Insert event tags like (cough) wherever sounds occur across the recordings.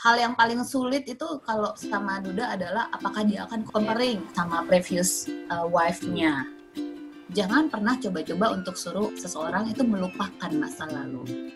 hal yang paling sulit itu kalau sama Duda adalah apakah dia akan comparing sama previous uh, wife-nya. Jangan pernah coba-coba untuk suruh seseorang itu melupakan masa lalu.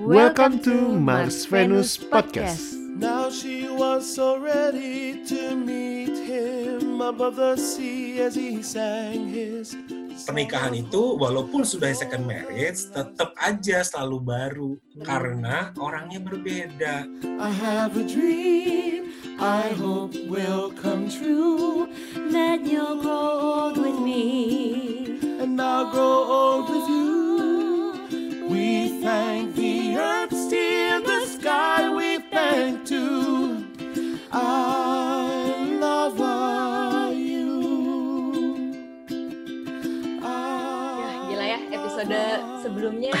Welcome to Mars Venus Podcast. Now she was so ready to meet him above the sea as he sang his pernikahan itu walaupun sudah second marriage tetap aja selalu baru karena orangnya berbeda. I have a dream I hope will come true that you'll grow old with me. and I'll grow old with you. We thank the earth, still the sky we thank too. I sebelumnya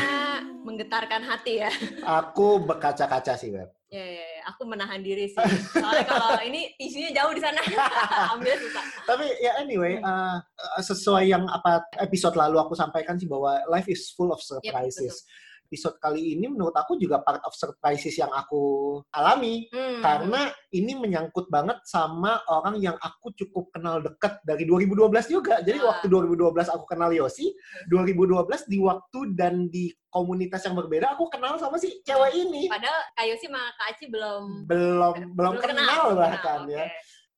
menggetarkan hati ya. Aku berkaca-kaca sih, Beb. Ya, ya, ya, aku menahan diri sih. Soalnya kalau (laughs) ini tisunya jauh di sana, (laughs) ambil susah. Tapi ya anyway, uh, sesuai yang apa episode lalu aku sampaikan sih bahwa life is full of surprises. Episode kali ini menurut aku juga part of surprises yang aku alami. Hmm. Karena ini menyangkut banget sama orang yang aku cukup kenal deket dari 2012 juga. Jadi Ah. waktu 2012 aku kenal Yosi, 2012 di waktu dan di komunitas yang berbeda aku kenal sama si cewek ini. Padahal Kayo sih sama Kak Aci belum Belum belum kenal belum bahkan kenal, ya. oke.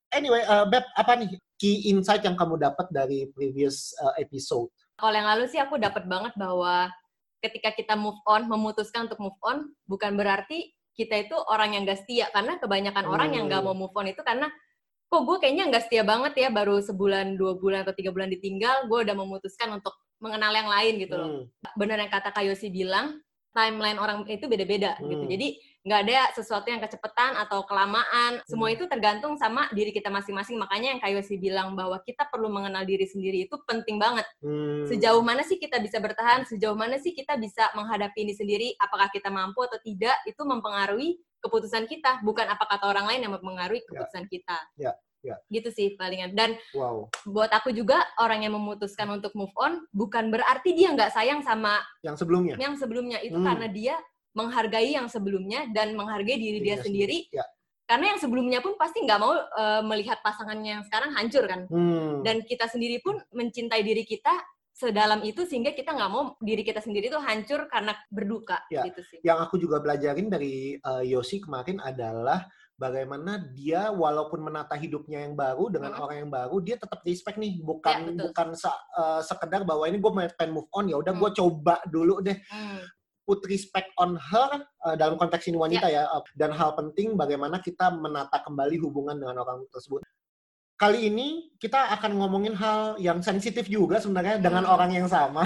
Anyway, uh, Beb, apa nih key insight yang kamu dapat dari previous uh, episode? Kalau yang lalu sih aku dapat banget bahwa ketika kita move on, memutuskan untuk move on, bukan berarti kita itu orang yang gak setia. Karena kebanyakan orang yang gak Hmm. mau move on itu karena kok gue kayaknya nggak setia banget ya, baru sebulan, dua bulan, atau tiga bulan ditinggal, gue udah memutuskan untuk mengenal yang lain gitu loh. Hmm. Benar yang kata Kayosi bilang, timeline orang itu beda-beda gitu. Hmm. Jadi nggak ada sesuatu yang kecepatan atau kelamaan. Semua Hmm. itu tergantung sama diri kita masing-masing. Makanya yang Kayosi bilang bahwa kita perlu mengenal diri sendiri itu penting banget. Hmm. Sejauh mana sih kita bisa bertahan? Sejauh mana sih kita bisa menghadapi ini sendiri? Apakah kita mampu atau tidak? Itu mempengaruhi keputusan kita, bukan apa kata orang lain yang mempengaruhi keputusan kita. Ya, ya. Gitu sih palingan. Dan Wow, buat aku juga orang yang memutuskan untuk move on bukan berarti dia nggak sayang sama yang sebelumnya. yang sebelumnya itu Hmm. karena dia menghargai yang sebelumnya dan menghargai diri dia Dirinya sendiri. Ya. Karena yang sebelumnya pun pasti nggak mau eh, melihat pasangannya yang sekarang hancur kan. Hmm. Dan kita sendiri pun mencintai diri kita sedalam itu sehingga kita nggak mau diri kita sendiri tuh hancur karena berduka Ya. gitu sih. yang aku juga belajarin dari uh, Yosi kemarin adalah bagaimana dia walaupun menata hidupnya yang baru dengan Hmm. orang yang baru dia tetap respect nih bukan Ya, betul. bukan se- uh, sekedar bahwa ini gue pengen move on ya udah gue Hmm. coba dulu deh Hmm. Put respect on her uh, dalam konteks ini wanita ya, uh, dan hal penting bagaimana kita menata kembali hubungan dengan orang tersebut. Kali ini kita akan ngomongin hal yang sensitif juga sebenarnya dengan Hmm. orang yang sama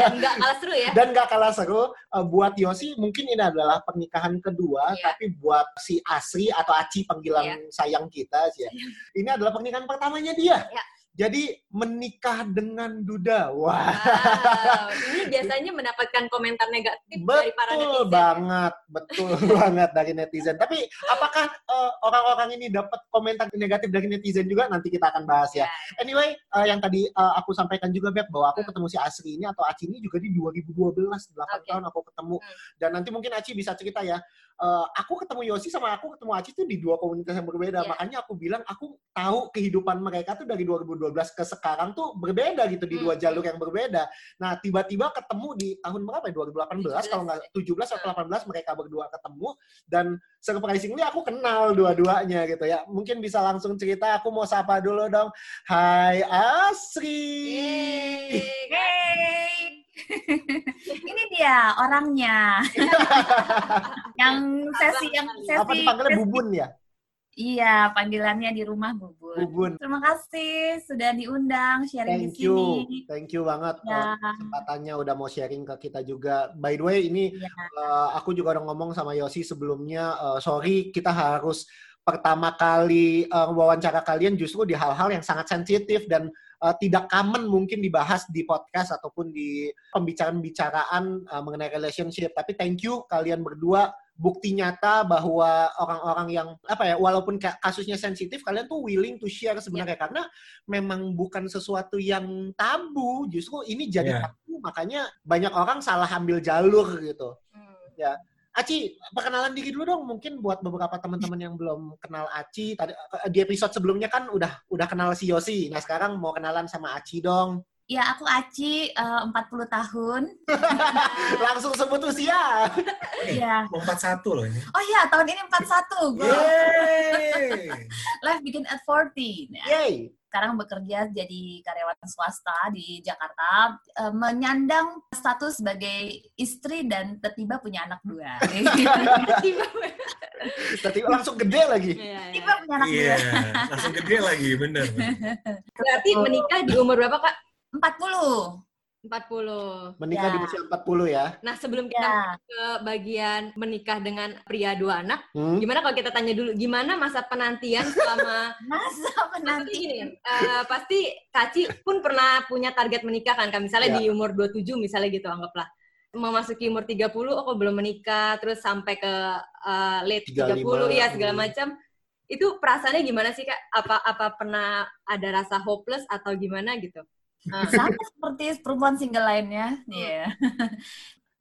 Dan nggak kalah seru ya. (laughs) dan gak kalah seru uh, buat Yosi mungkin ini adalah pernikahan kedua Iya. tapi buat si Asri atau Aci panggilan Iya. sayang kita sih ya. Ini adalah pernikahan pertamanya dia. Iya. Jadi menikah dengan Duda. Wah. Wow, ini biasanya mendapatkan komentar negatif dari para Betul netizen. banget, betul (laughs) banget dari netizen. Tapi apakah uh, orang-orang ini dapat komentar negatif dari netizen juga? Nanti kita akan bahas ya. Ya. Anyway, uh, yang tadi uh, aku sampaikan juga Beb bahwa aku Hmm. ketemu si Asri ini atau Aci ini juga di 2012, 8 Oke. tahun aku ketemu. Hmm. Dan nanti mungkin Aci bisa cerita ya. Uh, aku ketemu Yosi sama aku ketemu Aci tuh di dua komunitas yang berbeda. Iya. Makanya aku bilang aku tahu kehidupan mereka tuh dari 2012 ke sekarang tuh berbeda gitu di dua Hmm. jalur yang berbeda. Nah, tiba-tiba ketemu di tahun berapa ya? 2018 kalau nggak 17 atau 18 mereka berdua ketemu dan surprisingly aku kenal dua-duanya gitu ya. Mungkin bisa langsung cerita aku mau sapa dulu dong. Hai Asri. Yeay. Hey, (laughs) ini dia orangnya. (laughs) yang sesi yang sesi Apa dipanggilnya Bubun ya? Iya, panggilannya di rumah Bubun. Bubun. Terima kasih sudah diundang sharing Thank di you. sini. Thank you banget Ya. kesempatannya udah mau sharing ke kita juga. By the way, ini Iya. uh, aku juga udah ngomong sama Yosi sebelumnya, uh, sorry kita harus pertama kali uh, wawancara kalian justru di hal-hal yang sangat sensitif dan uh, tidak common mungkin dibahas di podcast ataupun di pembicaraan-pembicaraan uh, mengenai relationship. Tapi thank you kalian berdua bukti nyata bahwa orang-orang yang apa ya walaupun ka- kasusnya sensitif kalian tuh willing to share sebenarnya karena memang bukan sesuatu yang tabu justru ini jadi Iya. tabu makanya banyak orang salah ambil jalur gitu Hmm. Ya. Aci, perkenalan diri dulu dong. Mungkin buat beberapa teman-teman yang belum kenal Aci. Tadi di episode sebelumnya kan udah udah kenal si Yosi. Nah sekarang mau kenalan sama Aci dong. Ya, aku Aci, eh, 40 tahun. (laughs) Langsung sebut usia. Iya. (laughs) Mau 41 loh ini. Oh iya, tahun ini 41. Gue Yeay. (laughs) live begin at 40. Nah, Yeay. Sekarang bekerja jadi karyawan swasta di Jakarta, eh, menyandang status sebagai istri dan tiba-tiba punya anak dua. (laughs) Tiba-tiba langsung gede lagi. Iya, iya. Tiba punya anak Iya, dua. langsung gede lagi, bener. (laughs) Berarti menikah di umur berapa, Kak? 40. 40. Menikah di Ya. usia 40 ya. Nah, sebelum kita Ya. ke bagian menikah dengan pria dua anak, Hmm? gimana kalau kita tanya dulu, gimana masa penantian selama (laughs) Masa gini, eh, pasti Kaci pun pernah punya target menikah kan? Misalnya Ya. di umur 27 misalnya gitu, anggaplah. Memasuki umur 30, oh kok belum menikah, terus sampai ke eh, late 35, 30, ya segala hmm. macam. Itu perasaannya gimana sih, Kak? Apa apa pernah ada rasa hopeless atau gimana gitu? Eh, sama seperti perempuan single lainnya. Iya.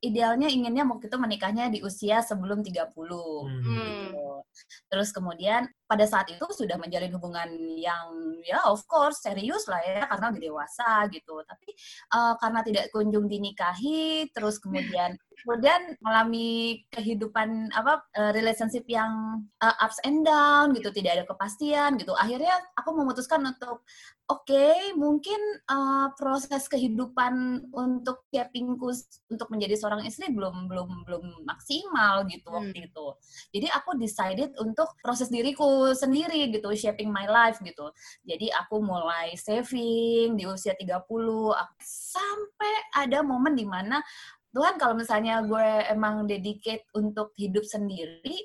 Idealnya inginnya waktu itu menikahnya di usia sebelum 30. Hmm. hmm. gitu. Terus kemudian pada saat itu sudah menjalin hubungan yang ya of course serius lah ya karena udah dewasa gitu. Tapi eh, karena tidak kunjung dinikahi, terus kemudian kemudian mengalami kehidupan apa eh, relationship yang eh, ups and down gitu, tidak ada kepastian gitu. Akhirnya aku memutuskan untuk oke mungkin eh, proses kehidupan untuk shapingku untuk menjadi seorang istri belum belum belum maksimal gitu Hmm. waktu itu. Jadi aku decided untuk proses diriku sendiri gitu, shaping my life gitu. Jadi aku mulai saving di usia 30 aku- sampai ada momen di mana Tuhan kalau misalnya gue emang dedicate untuk hidup sendiri,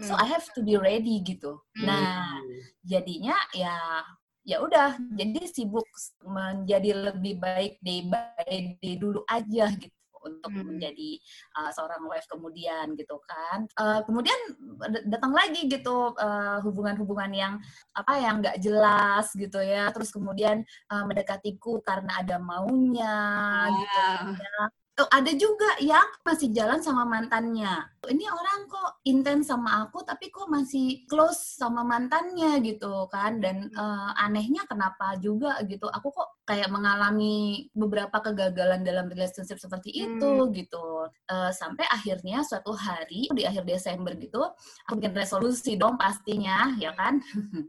so Hmm. I have to be ready gitu. Hmm. Nah, jadinya ya ya udah jadi sibuk menjadi lebih baik day by day dulu aja gitu untuk Hmm. menjadi uh, seorang wife kemudian gitu kan Uh, kemudian datang lagi gitu uh, hubungan-hubungan yang apa yang nggak jelas gitu ya terus kemudian uh, mendekatiku karena ada maunya gitu Wow. ya. Oh, ada juga yang masih jalan sama mantannya. Ini orang kok intens sama aku, tapi kok masih close sama mantannya gitu kan. Dan eh, anehnya kenapa juga gitu. Aku kok kayak mengalami beberapa kegagalan dalam relationship seperti itu gitu. Eh, sampai akhirnya suatu hari di akhir Desember gitu, aku bikin resolusi dong pastinya, ya kan. (laughs)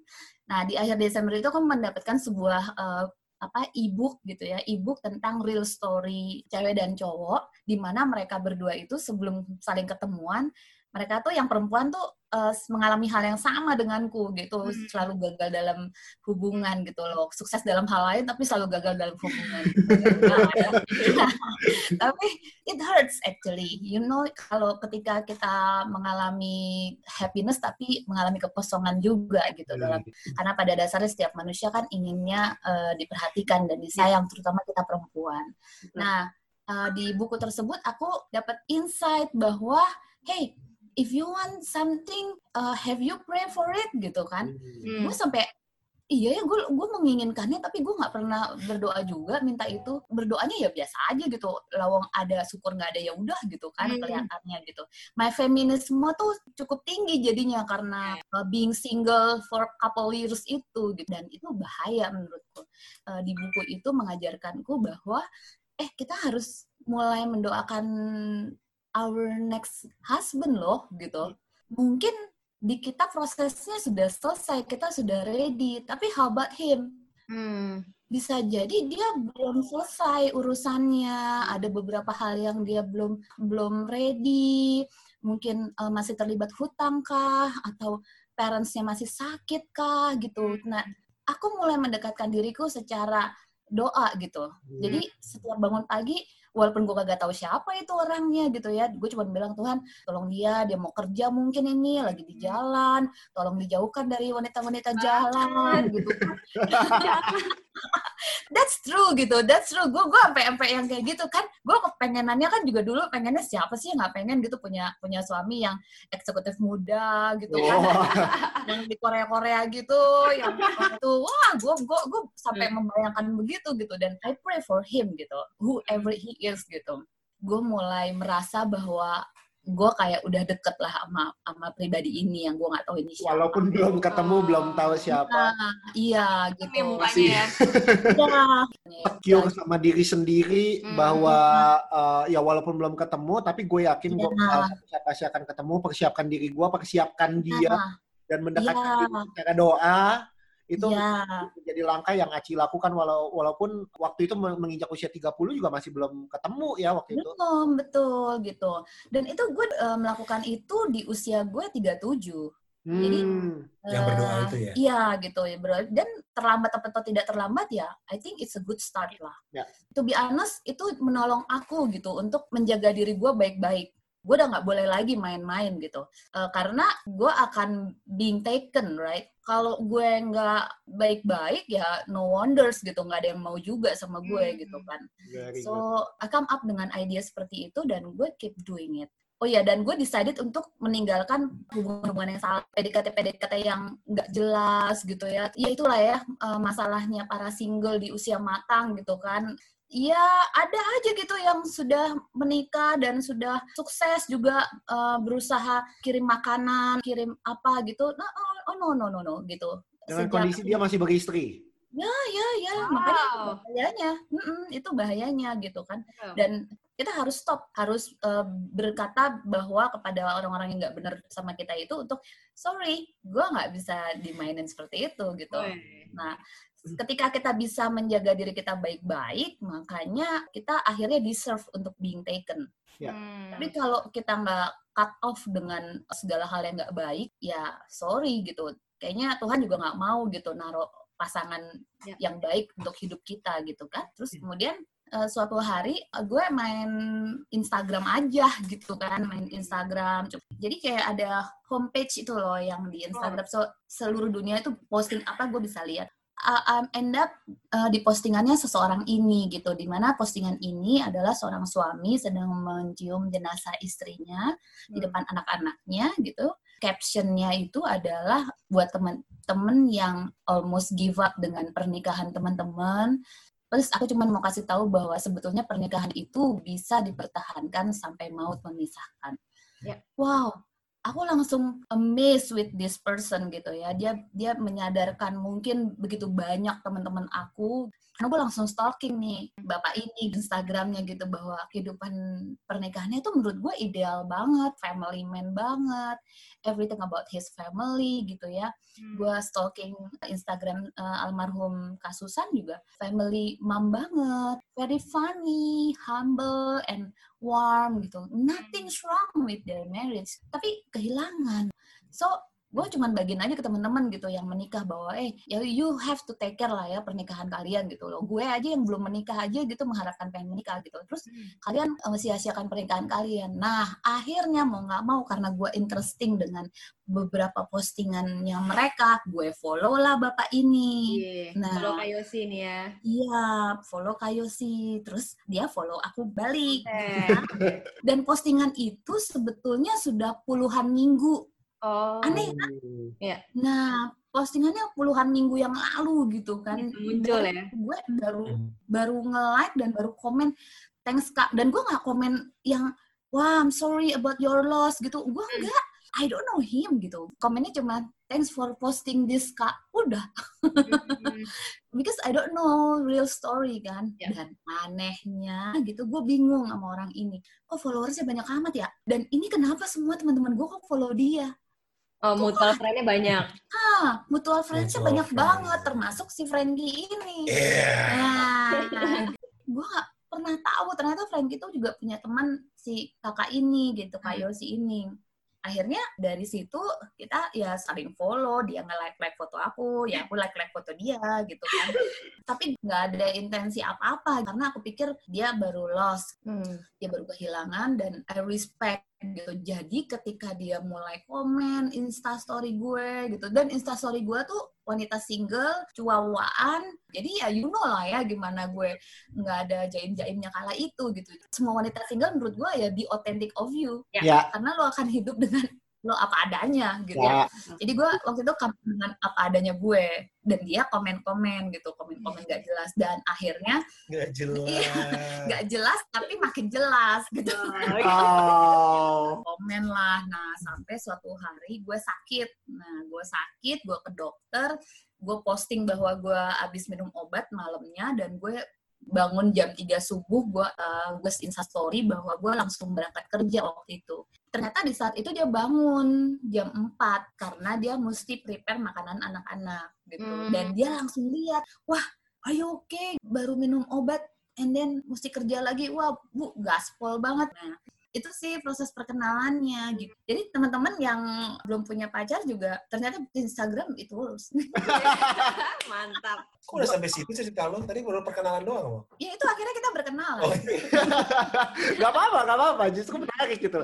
nah di akhir Desember itu aku mendapatkan sebuah eh, apa ebook gitu ya. Ebook tentang real story cewek dan cowok di mana mereka berdua itu sebelum saling ketemuan mereka tuh yang perempuan tuh eh, mengalami hal yang sama denganku gitu. Hmm. selalu gagal dalam hubungan gitu loh. Sukses dalam hal lain tapi selalu gagal dalam hubungan. (laughs) (laughs) Tapi it hurts actually. You know kalau ketika kita mengalami happiness tapi mengalami kekosongan juga gitu dalam karena pada dasarnya setiap manusia kan inginnya eh, diperhatikan dan disayang terutama kita perempuan. Nah eh, di buku tersebut aku dapat insight bahwa hey if you want something uh, have you pray for it? Gitu kan? Hmm. Gue sampai iya ya gue gue menginginkannya tapi gue nggak pernah berdoa juga minta itu. Berdoanya ya biasa aja gitu. Lawang ada syukur nggak ada ya udah gitu kan Hmm. kelihatannya gitu. My feminisme tuh cukup tinggi jadinya karena uh, being single for couple years itu gitu. Dan itu bahaya menurutku. Uh, di buku itu mengajarkanku bahwa eh kita harus mulai mendoakan our next husband loh gitu. Mungkin di kita prosesnya sudah selesai kita sudah ready tapi how about him? Hmm. bisa jadi dia belum selesai urusannya ada beberapa hal yang dia belum belum ready. Mungkin uh, masih terlibat hutang kah atau parentsnya masih sakit kah gitu. Nah aku mulai mendekatkan diriku secara doa gitu. Jadi setiap bangun pagi walaupun gue kagak tahu siapa itu orangnya gitu ya gue cuma bilang Tuhan tolong dia dia mau kerja mungkin ini lagi di jalan tolong dijauhkan dari wanita-wanita jalan. gitu (laughs) (laughs) (laughs) that's true gitu that's true. Gue gue sampai sampai yang kayak gitu kan. Gue kepengenannya kan juga dulu pengennya siapa sih yang nggak pengen gitu punya punya suami yang eksekutif muda gitu kan. Wah. (laughs) yang di Korea Korea gitu yang itu. Wah gue gue gue sampai membayangkan begitu gitu. Dan I pray for him gitu whoever he is gitu. Gue mulai merasa bahwa gue kayak udah deket lah sama sama pribadi ini yang gue nggak tahu ini siapa. Walaupun belum ketemu, belum tahu siapa. Nah, iya Tapi gitu. mukanya ya. (laughs) Iya. Secure sama diri sendiri Hmm. bahwa uh, ya walaupun belum ketemu, tapi gue yakin gue Iya. pasti akan ketemu. Persiapkan diri gue, persiapkan dia, Nah, dan mendekatkan Iya. diri secara doa. Itu iya. menjadi langkah yang Aci lakukan walau, walaupun waktu itu menginjak usia 30 juga masih belum ketemu ya waktu itu. Belum, betul gitu. Dan itu gue eh, melakukan itu di usia gue 37. Jadi, Hmm. Yang berdoa Eh, itu ya? Iya gitu ya bro. Dan terlambat atau tidak terlambat ya, I think it's a good start lah. Ya. To be honest, itu menolong aku gitu untuk menjaga diri gue baik-baik. Gue udah nggak boleh lagi main-main gitu. Eh, karena gue akan being taken, right? Kalau gue nggak baik-baik ya no wonders gitu. Nggak ada yang mau juga sama gue Hmm. gitu kan. Very good. So, I come up dengan ide seperti itu dan gue keep doing it. Oh ya, dan gue decided untuk meninggalkan hubungan-hubungan yang salah, PDKT-PDKT yang nggak jelas gitu ya. Ya itulah ya eh, masalahnya para single di usia matang gitu kan. Ya ada aja gitu yang sudah menikah dan sudah sukses juga eh, berusaha kirim makanan, kirim apa gitu. Nah, oh, oh, no no no no gitu. Dengan Sejak- kondisi dia masih beristri. ya ya Wow. makanya itu bahayanya Mm-mm, itu bahayanya gitu kan dan kita harus stop harus uh, berkata bahwa kepada orang-orang yang nggak benar sama kita itu untuk sorry gue nggak bisa dimainin seperti itu gitu nah ketika kita bisa menjaga diri kita baik-baik makanya kita akhirnya deserve untuk being taken. Ya. Hmm. tapi kalau kita nggak cut off dengan segala hal yang nggak baik ya sorry gitu. Kayaknya Tuhan juga nggak mau gitu naruh pasangan Ya. yang baik untuk hidup kita gitu kan. Terus kemudian eh, suatu hari eh, gue main Instagram aja gitu kan main Instagram. Jadi kayak ada homepage itu loh yang di Instagram. So seluruh dunia itu posting apa gue bisa lihat uh, um, end up uh, di postingannya seseorang ini gitu di mana postingan ini adalah seorang suami sedang mencium jenazah istrinya di Hmm. depan anak-anaknya gitu captionnya itu adalah buat temen-temen yang almost give up dengan pernikahan teman-teman terus aku cuma mau kasih tahu bahwa sebetulnya pernikahan itu bisa dipertahankan sampai maut memisahkan Ya. wow aku langsung amazed with this person gitu ya. Dia dia menyadarkan mungkin begitu banyak teman-teman aku. Karena gue langsung stalking nih bapak ini di Instagramnya gitu bahwa kehidupan pernikahannya itu menurut gue ideal banget, family man banget, everything about his family gitu ya. Hmm. Gue stalking Instagram eh, almarhum Kasusan juga family mom banget, very funny, humble and warm gitu. Nothing's wrong with their marriage, tapi kehilangan. So gue cuman bagiin aja ke teman-teman gitu yang menikah bahwa eh ya you have to take care lah ya pernikahan kalian gitu loh gue aja yang belum menikah aja gitu mengharapkan pengen menikah gitu terus kalian eh, sia-siakan pernikahan kalian nah akhirnya mau nggak mau karena gue interesting dengan beberapa postingannya mereka gue follow lah bapak ini Iya. Nah. Kalau Kak Yosi nih ya. Iya, follow Kayosi, terus dia follow aku balik. Eh. Dan postingan itu sebetulnya sudah puluhan minggu. Oh. Aneh. Nah, postingannya puluhan minggu yang lalu gitu kan. Muncul ya. Gue baru baru nge-like dan baru komen thanks kak. Dan gue nggak komen yang wah I'm sorry about your loss gitu. Gue enggak. I don't know him gitu. Komennya cuma thanks for posting this kak. Udah. Hmm. (laughs) because I don't know real story kan Ya. dan anehnya gitu gue bingung sama orang ini kok followersnya banyak amat ya dan ini kenapa semua teman-teman gue kok follow dia Oh, mutual friend-nya banyak. ah mutual friendsnya Mutual banyak friend. banget termasuk si Frankie ini Iya. nah gue gak pernah tahu ternyata Frankie itu juga punya teman si kakak ini gitu Hmm. Kak Yosi ini akhirnya dari situ kita ya saling follow dia nge-like like foto aku ya aku like like foto dia gitu kan tapi nggak ada intensi apa-apa karena aku pikir dia baru lost Hmm. dia baru kehilangan dan I respect gitu. Jadi ketika dia mulai komen instastory gue gitu. Dan instastory gue tuh wanita single cuawaan jadi ya you know lah ya gimana gue nggak ada jaim-jaimnya kala itu gitu. Semua wanita single menurut gue ya be authentic of you. Ya, karena lo akan hidup dengan lo apa adanya gitu ya. Ya. Jadi gue waktu itu dengan apa adanya gue dan dia komen-komen gitu, komen-komen gak jelas dan akhirnya Nggak jelas. Iya, gak jelas tapi makin jelas gitu. Oh. (laughs) komen lah. Nah, sampai suatu hari gue sakit. Nah, gue sakit, gue ke dokter, gue posting bahwa gue abis minum obat malamnya dan gue bangun jam 3 subuh, gue uh, gue instastory bahwa gue langsung berangkat kerja waktu itu. Ternyata di saat itu dia bangun jam 4 karena dia mesti prepare makanan anak-anak gitu. Hmm. Dan dia langsung lihat, wah, ayo oke, baru minum obat, and then mesti kerja lagi, wah, bu, gaspol banget. Nah, itu sih proses perkenalannya gitu. Jadi teman-teman yang belum punya pacar juga ternyata di Instagram itu (laughs) Mantap. Kok udah sampai situ cerita lo? Tadi baru perkenalan doang lo. ya itu akhirnya kita berkenalan. Oh, (laughs) gak apa-apa, gak apa-apa. Justru menarik gitu.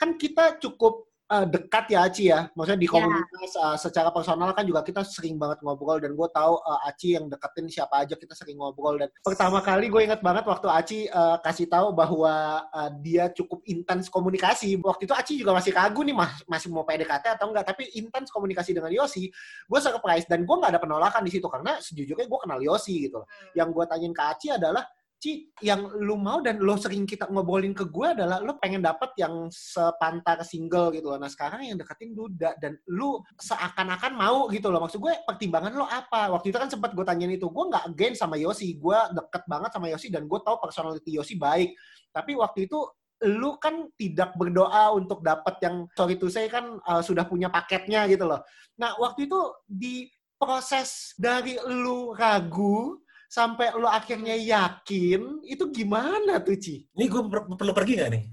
Kan kita cukup uh, dekat ya Aci ya. Maksudnya di Ya. komunitas uh, secara personal kan juga kita sering banget ngobrol dan gue tahu uh, Aci yang deketin siapa aja kita sering ngobrol dan pertama kali gue ingat banget waktu Aci uh, kasih tahu bahwa uh, dia cukup intens komunikasi. Waktu itu Aci juga masih ragu nih mas masih mau PDKT atau enggak tapi intens komunikasi dengan Yosi. Gue surprise dan gue nggak ada penolakan di situ karena sejujurnya gue kenal Yosi gitu loh. Yang gue tanyain ke Aci adalah Ci, yang lu mau dan lo sering kita ngobrolin ke gue adalah lo pengen dapet yang sepantar single gitu loh. Nah sekarang yang deketin Duda dan lu seakan-akan mau gitu loh. Maksud gue pertimbangan lo apa? Waktu itu kan sempat gue tanyain itu. Gue nggak against sama Yosi. Gue deket banget sama Yosi dan gue tahu personality Yosi baik. Tapi waktu itu lu kan tidak berdoa untuk dapat yang sorry to say kan uh, sudah punya paketnya gitu loh. Nah waktu itu di proses dari lu ragu sampai lo akhirnya yakin itu gimana tuh Ci? Ini gue per- perlu pergi nggak nih? (laughs)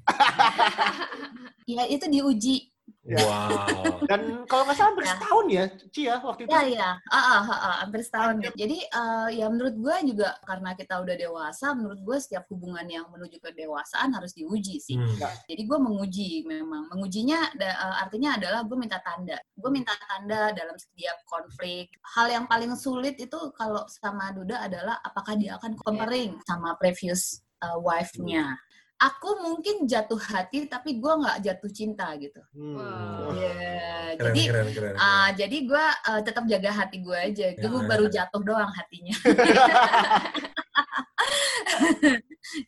Ya itu diuji. Ya. Wow. (laughs) Dan kalau nggak salah hampir Ya. setahun ya Ci ya waktu itu. Ya ya, ah, ah, ah, ah, hampir setahun. Jadi eh, ya menurut gue juga karena kita udah dewasa, menurut gue setiap hubungan yang menuju ke dewasaan harus diuji sih. Hmm. Jadi gue menguji memang. Mengujinya da- eh, artinya adalah gue minta tanda. Gue minta tanda dalam setiap konflik. Hal yang paling sulit itu kalau sama Duda adalah apakah dia akan comparing sama previous eh, wife-nya. Aku mungkin jatuh hati tapi gue nggak jatuh cinta gitu. Hmm. Wow. Ya, Keren, jadi keren, keren. ah, jadi gue tetap jaga hati gue aja. Gue Ya. baru jatuh doang hatinya. (laughs)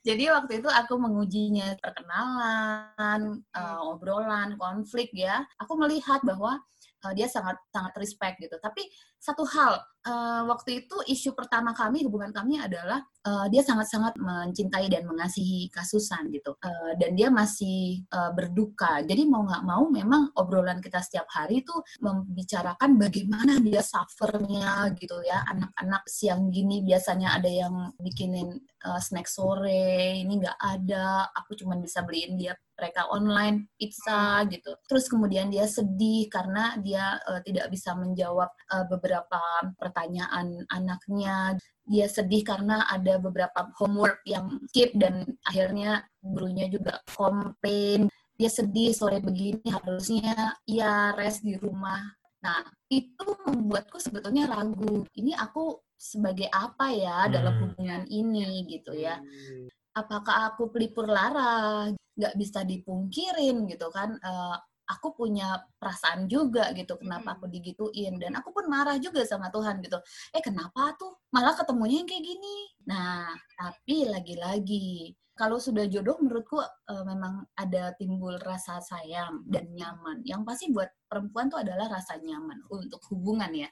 Jadi waktu itu aku mengujinya perkenalan, eh, obrolan, konflik ya. Aku melihat bahwa eh, dia sangat sangat respect gitu. Tapi satu hal, eh, waktu itu isu pertama kami hubungan kami adalah eh, dia sangat-sangat mencintai dan mengasihi kasusan gitu. Eh, dan dia masih eh, berduka. Jadi mau nggak mau memang obrolan kita setiap hari itu membicarakan bagaimana dia suffernya gitu ya. Anak-anak siang gini biasanya ada yang bikinin uh, snack sore ini nggak ada aku cuma bisa beliin dia mereka online pizza gitu. Terus kemudian dia sedih karena dia uh, tidak bisa menjawab uh, beberapa pertanyaan anaknya. Dia sedih karena ada beberapa homework yang skip dan akhirnya gurunya juga komplain. Dia sedih sore begini harusnya ya rest di rumah. Nah itu membuatku sebetulnya ragu. Ini aku sebagai apa ya dalam Hmm. hubungan ini gitu ya. Hmm. apakah aku pelipur lara nggak bisa dipungkirin gitu kan Eh, aku punya perasaan juga gitu kenapa aku digituin. Dan aku pun marah juga sama Tuhan gitu. Eh kenapa tuh? Malah ketemunya yang kayak gini. Nah tapi lagi-lagi kalau sudah jodoh menurutku eh, memang ada timbul rasa sayang dan nyaman. Yang pasti buat perempuan tuh adalah rasa nyaman untuk hubungan ya.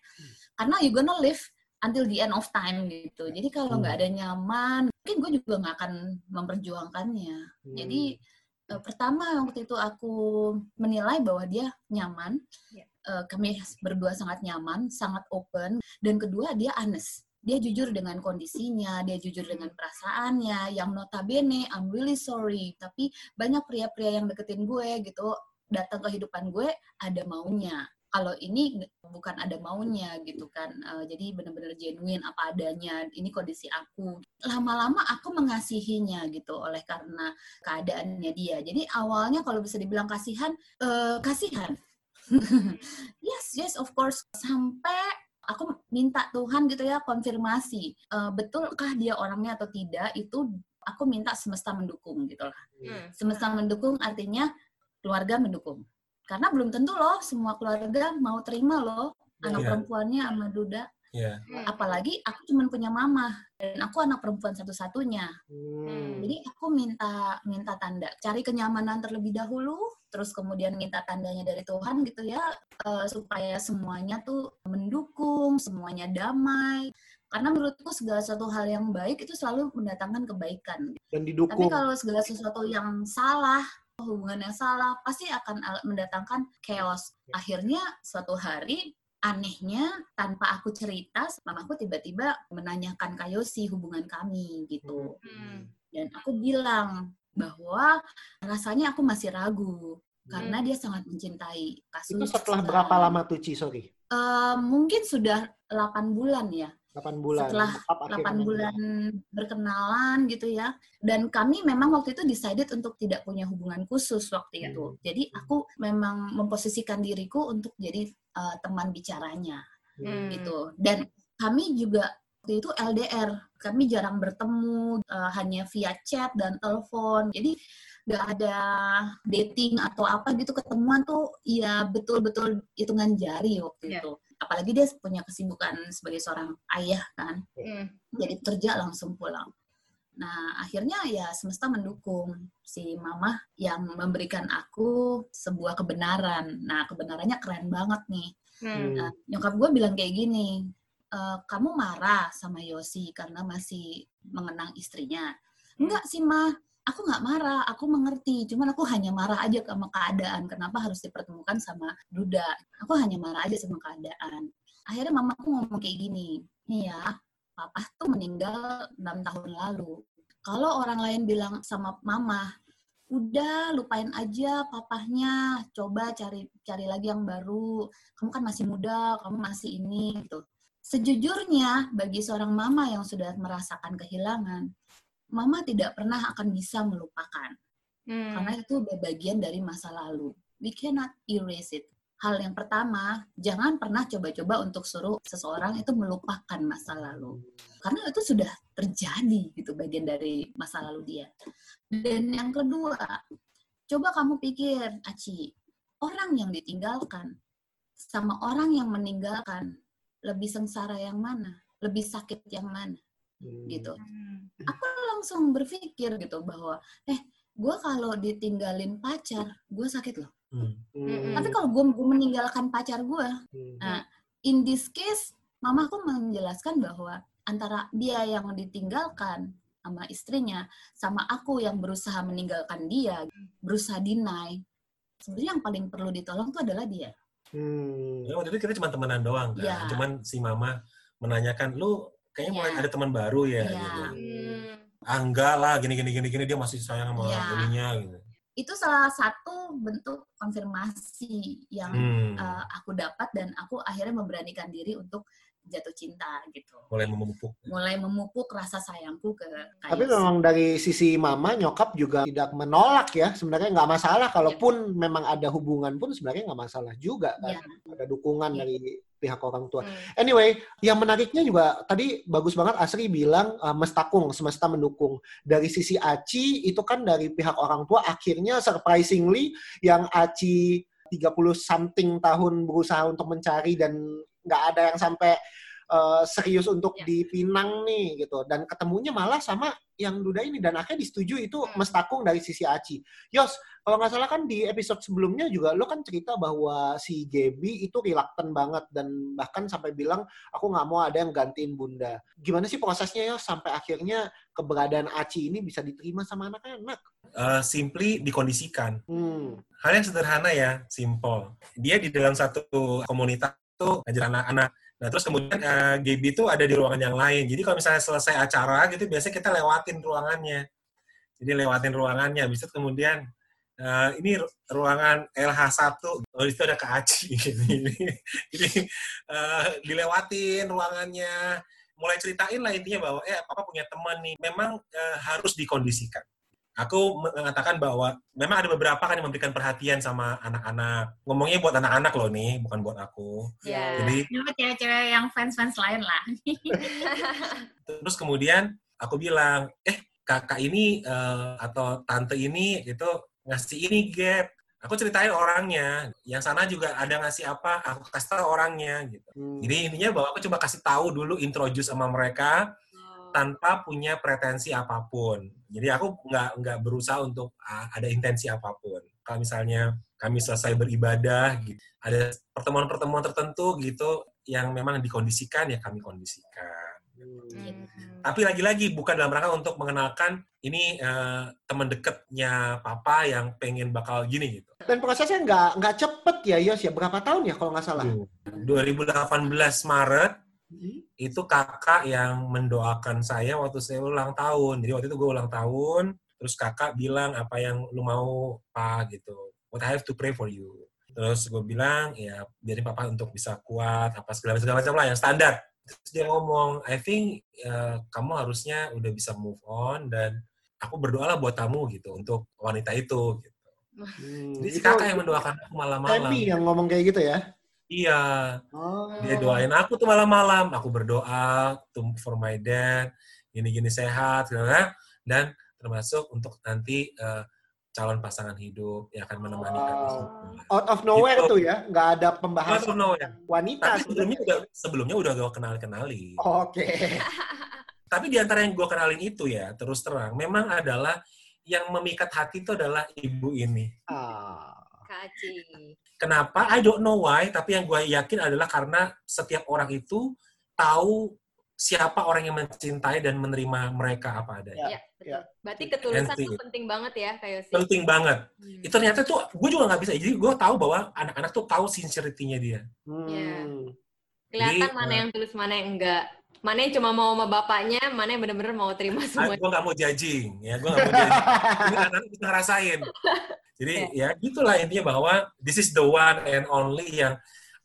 Karena you gonna live until the end of time gitu jadi kalau nggak ada nyaman mungkin gue juga nggak akan memperjuangkannya Hmm. jadi eh, pertama waktu itu aku menilai bahwa dia nyaman, Ya. Eh, kami berdua sangat nyaman, sangat open, dan kedua dia honest. Dia jujur dengan kondisinya, dia jujur dengan perasaannya, yang notabene I'm really sorry, tapi banyak pria-pria yang deketin gue gitu, datang ke kehidupan gue ada maunya. Kalau ini bukan ada maunya gitu kan, Eh, jadi benar-benar genuine apa adanya. Ini kondisi aku. Lama-lama aku mengasihinya gitu oleh karena keadaannya dia. Jadi awalnya kalau bisa dibilang kasihan, eh, kasihan. (laughs) yes, yes, of course. Sampai aku minta Tuhan gitu ya konfirmasi, eh, betulkah dia orangnya atau tidak? Itu aku minta semesta mendukung gitu lah. Hmm. Semesta mendukung artinya keluarga mendukung. Karena belum tentu loh semua keluarga mau terima loh anak Iya. perempuannya sama Duda Iya. apalagi aku cuma punya mama dan aku anak perempuan satu-satunya Hmm. jadi aku minta minta tanda cari kenyamanan terlebih dahulu terus kemudian minta tandanya dari Tuhan gitu ya eh, supaya semuanya tuh mendukung semuanya damai karena menurutku segala sesuatu hal yang baik itu selalu mendatangkan kebaikan Dan tapi didukung. kalau segala sesuatu yang salah hubungan yang salah pasti akan mendatangkan chaos akhirnya suatu hari anehnya tanpa aku cerita mamaku tiba-tiba menanyakan Kayosi hubungan kami gitu Hmm. dan aku bilang bahwa rasanya aku masih ragu karena dia sangat mencintai kasus Itu setelah berapa lama tuh, Ci? Sorry. eh, mungkin sudah 8 bulan ya 8 bulan. Setelah Bokap akhirnya. 8 bulan berkenalan gitu ya. Dan kami memang waktu itu decided untuk tidak punya hubungan khusus waktu itu. Jadi aku memang memposisikan diriku untuk jadi eh, teman bicaranya. Hmm. gitu. Dan kami juga waktu itu LDR kami jarang bertemu eh, hanya via chat dan telepon. Jadi nggak ada dating atau apa gitu ketemuan tuh ya betul-betul hitungan jari waktu Iya. itu apalagi dia punya kesibukan sebagai seorang ayah kan Hmm. jadi kerja langsung pulang nah akhirnya ya semesta mendukung si mama yang memberikan aku sebuah kebenaran nah kebenarannya keren banget nih Hmm. Nah, nyokap gue bilang kayak gini, "E, kamu marah sama Yosi karena masih mengenang istrinya. Enggak sih, Ma. Aku nggak marah, aku mengerti. Cuman aku hanya marah aja sama keadaan. Kenapa harus dipertemukan sama Duda? Aku hanya marah aja sama keadaan. Akhirnya mamaku ngomong kayak gini, nih ya, papa tuh meninggal 6 tahun lalu. Kalau orang lain bilang sama mama, udah lupain aja papahnya, coba cari cari lagi yang baru. Kamu kan masih muda, kamu masih ini gitu. Sejujurnya bagi seorang mama yang sudah merasakan kehilangan, mama tidak pernah akan bisa melupakan Hmm. karena itu udah bagian dari masa lalu. We cannot erase it. Hal yang pertama, jangan pernah coba-coba untuk suruh seseorang itu melupakan masa lalu. Karena itu sudah terjadi gitu bagian dari masa lalu dia. Dan yang kedua, coba kamu pikir, Aci, orang yang ditinggalkan sama orang yang meninggalkan lebih sengsara yang mana? Lebih sakit yang mana? Hmm. Gitu Hmm. aku langsung berpikir gitu bahwa eh gue kalau ditinggalin pacar gue sakit loh Hmm. Hmm. tapi kalau gue meninggalkan pacar gue Hmm. nah in this case mama aku menjelaskan bahwa antara dia yang ditinggalkan sama istrinya sama aku yang berusaha meninggalkan dia berusaha deny sebenarnya yang paling perlu ditolong tuh adalah dia Hmm. Ya, waktu itu kita cuma temenan doang kan. Iya. Cuman si mama menanyakan, lu kayaknya mulai Iya. ada teman baru ya? Iya. Gitu. Hmm. Ah, enggak lah, gini gini gini gini dia masih sayang sama Iya. ininya gitu. itu salah satu bentuk konfirmasi yang Hmm. uh, aku dapat dan aku akhirnya memberanikan diri untuk jatuh cinta gitu mulai memupuk. mulai memupuk rasa sayangku ke Tapi Kayus. memang dari sisi mama, nyokap juga tidak menolak ya. Sebenarnya nggak masalah. Kalaupun memang ada hubungan pun sebenarnya nggak masalah juga kan. Iya. Ada dukungan Iya. dari pihak orang tua. Hmm. Anyway, yang menariknya juga tadi bagus banget Asri bilang uh, mestakung, semesta mendukung. Dari sisi Aci itu kan dari pihak orang tua akhirnya surprisingly yang Aci 30 something tahun berusaha untuk mencari dan nggak ada yang sampai uh, serius untuk Ya. dipinang nih gitu. Dan ketemunya malah sama yang Duda ini dan akhirnya disetujui itu Hmm. mestakung dari sisi Aci. Yos, kalau nggak salah kan di episode sebelumnya juga lo kan cerita bahwa si Gaby itu reluctant banget dan bahkan sampai bilang aku nggak mau ada yang gantiin bunda. Gimana sih prosesnya ya sampai akhirnya keberadaan Aci ini bisa diterima sama anak-anak? Eh, simply dikondisikan. Hmm. Hal yang sederhana ya, simple. Dia di dalam satu komunitas tuh ngajar anak-anak. Nah, terus kemudian eh, Gaby itu ada di ruangan yang lain. Jadi kalau misalnya selesai acara gitu, biasanya kita lewatin ruangannya. Jadi lewatin ruangannya. Itu kemudian eh, ini ru- ruangan LH1, oh itu ada Kak Aci. (laughs) Gitu. Jadi eh, dilewatin ruangannya, mulai ceritain lah intinya bahwa eh papa punya teman nih. Memang eh, harus dikondisikan aku mengatakan bahwa memang ada beberapa kan yang memberikan perhatian sama anak-anak. Ngomongnya buat anak-anak loh nih, bukan buat aku. Ya. Jadi cewek-cewek yang fans-fans lain lah. (laughs) terus kemudian aku bilang, eh kakak ini eh, atau tante ini itu ngasih ini gap Aku ceritain orangnya. Yang sana juga ada ngasih apa, aku kasih tahu orangnya gitu. Hmm. Jadi intinya bahwa aku coba kasih tahu dulu introduce sama mereka tanpa punya pretensi apa pun. Jadi aku nggak nggak berusaha untuk ah, ada intensi apa pun. Kalau misalnya kami selesai beribadah, gitu, ada pertemuan-pertemuan tertentu gitu yang memang dikondisikan ya kami kondisikan. Hmm. Tapi lagi-lagi bukan dalam rangka untuk mengenalkan ini eh, teman dekatnya papa yang pengen bakal gini gitu. Dan prosesnya nggak nggak cepet ya Yos ya berapa tahun ya kalau nggak salah? 2018 Maret Hmm. itu kakak yang mendoakan saya waktu saya ulang tahun. Jadi waktu itu gue ulang tahun, terus kakak bilang apa yang lu mau pak gitu. What I have to pray for you. Terus gue bilang ya biarin papa untuk bisa kuat apa segala segala macam lah yang standar. Terus dia ngomong, I think eh, kamu harusnya udah bisa move on dan aku berdoalah buat kamu gitu untuk wanita itu. Gitu. Hmm, Jadi si itu kakak yang mendoakan aku malam-malam. Feby yang ngomong kayak gitu ya? Iya, Oh. dia doain aku tuh malam-malam. Aku berdoa to, for my dad, gini-gini sehat, gitu kan. dan termasuk untuk nanti eh, calon pasangan hidup yang akan menemani kami Wow. semua. Out of nowhere Gitu. tuh ya, nggak ada Out pembahasan of nowhere. wanita. Tapi sebelumnya udah sebelumnya udah gue kenal kenali. Oke. (laughs) Tapi di antara yang gue kenalin itu ya terus terang, memang adalah yang memikat hati itu adalah ibu ini. Ah. Kak Aci. Kenapa? I don't know why, tapi yang gue yakin adalah karena setiap orang itu tahu siapa orang yang mencintai dan menerima mereka apa adanya. Iya, betul. ya. Berarti ketulusan tuh penting banget ya, Kak Yosi. Penting banget. Hmm. Itu ternyata tuh gue juga nggak bisa. Jadi gue tahu bahwa anak-anak tuh tahu sincerity-nya dia. Hmm. Iya. Kelihatan Jadi, mana eh, yang tulus, mana yang enggak. Mana yang cuma mau sama bapaknya, mana yang bener-bener mau terima semua. gue nggak mau judging, ya gue nggak mau judging. Ini anak-anak bisa ngerasain. (laughs) Jadi ya gitulah intinya bahwa this is the one and only yang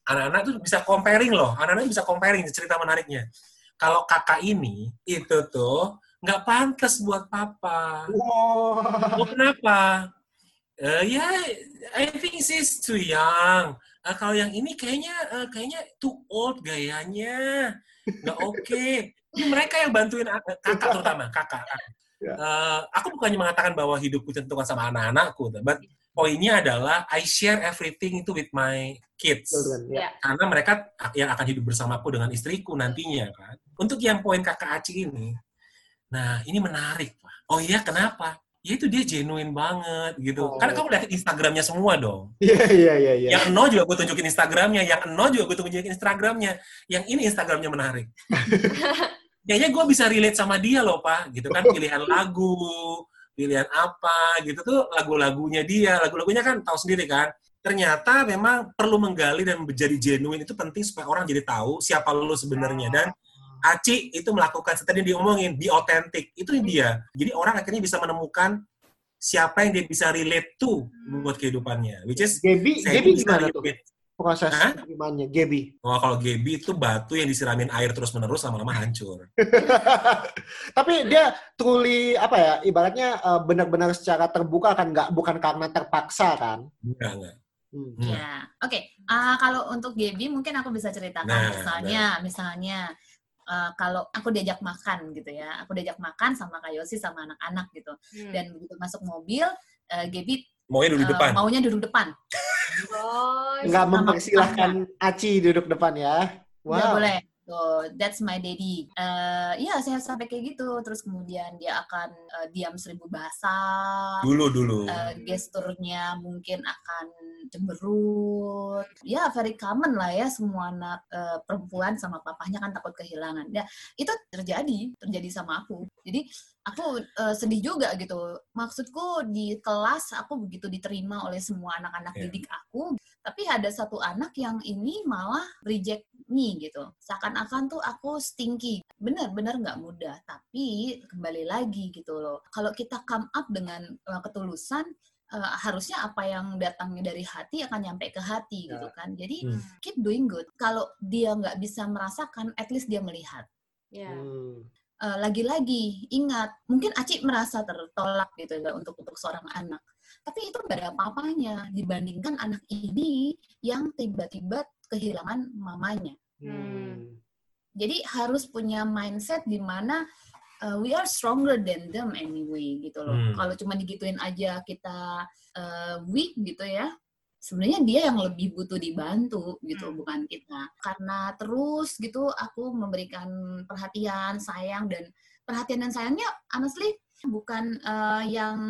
anak-anak tuh bisa comparing loh. Anak-anak bisa comparing cerita menariknya. Kalau kakak ini itu tuh nggak pantas buat papa. Wow. Oh, kenapa? Eh, ya, I think she's too young. Eh, kalau yang ini kayaknya eh, kayaknya too old gayanya, nggak oke. Ini mereka yang bantuin ak- kakak terutama kakak. Eh, aku bukannya mengatakan bahwa hidupku ditentukan sama anak-anakku, but poinnya adalah I share everything itu with my kids Children, ya. Ya. karena mereka yang akan hidup bersamaku dengan istriku nantinya kan. Untuk yang poin kakak Aci ini, nah ini menarik pak. Oh iya kenapa? Ya itu dia genuine banget gitu. Oh. Karena kamu lihat Instagramnya semua dong. Iya, iya, iya, iya. Yang no juga gue tunjukin Instagramnya, yang no juga gue tunjukin Instagramnya. Yang ini Instagramnya menarik. (laughs) Kayaknya gue bisa relate sama dia loh pak, gitu kan (laughs) pilihan lagu, pilihan apa gitu tuh lagu-lagunya dia, lagu-lagunya kan tahu sendiri kan. Ternyata memang perlu menggali dan menjadi genuine itu penting supaya orang jadi tahu siapa lu sebenarnya dan Aci itu melakukan yang diomongin, be authentic. Itu dia. Jadi orang akhirnya bisa menemukan siapa yang dia bisa relate to buat kehidupannya. Which is, Gaby, Gaby gimana tuh. Proses Hah? terimanya? Gaby. Oh, kalau Gaby itu batu yang disiramin air terus-menerus lama-lama hancur. (laughs) Tapi dia truly apa ya? Ibaratnya eh, benar-benar secara terbuka kan nggak bukan karena terpaksa kan? Enggak, enggak. Hmm. Hmm. Ya, oke. Ah, kalau untuk Gaby mungkin aku bisa ceritakan Nah, misalnya, misalnya eh, kalau aku diajak makan gitu ya, aku diajak makan sama Kak Yosi sama anak-anak gitu, Hmm. dan begitu masuk mobil, eh, Gaby Maunya dulu eh, depan. maunya duduk depan, (laughs) Oh, Nggak mempersilahkan Aci duduk depan ya? nggak Wow. boleh. Tuh, that's my daddy. Eh, Iya, saya sampai kayak gitu. Terus kemudian dia akan eh, diam seribu bahasa. Dulu, dulu. eh, gesturnya mungkin akan cemberut. Ya, very common lah ya semua anak eh, perempuan sama papahnya kan takut kehilangan. Ya, itu terjadi, terjadi sama aku. Jadi aku eh, sedih juga gitu. Maksudku di kelas aku begitu diterima oleh semua anak-anak Iya. didik aku, tapi ada satu anak yang ini malah reject me gitu. Seakan-akan tuh aku stinky. Benar-benar nggak mudah, tapi kembali lagi gitu loh. Kalau kita come up dengan uh, ketulusan, uh, harusnya apa yang datangnya dari hati akan nyampe ke hati Ya. gitu kan. Jadi Hmm. keep doing good. Kalau dia nggak bisa merasakan, at least dia melihat. Ya. Hmm. Uh, lagi-lagi ingat, mungkin Aci merasa tertolak gitu ya untuk untuk seorang anak. Tapi itu nggak ada apa-apanya dibandingkan anak ini yang tiba-tiba kehilangan mamanya. Hmm. Jadi harus punya mindset di mana uh, we are stronger than them anyway gitu loh. Hmm. Kalau cuma digituin aja kita uh, weak gitu ya, sebenarnya dia yang lebih butuh dibantu gitu, Hmm. bukan kita. Karena terus gitu aku memberikan perhatian, sayang dan perhatian dan sayangnya honestly bukan uh, yang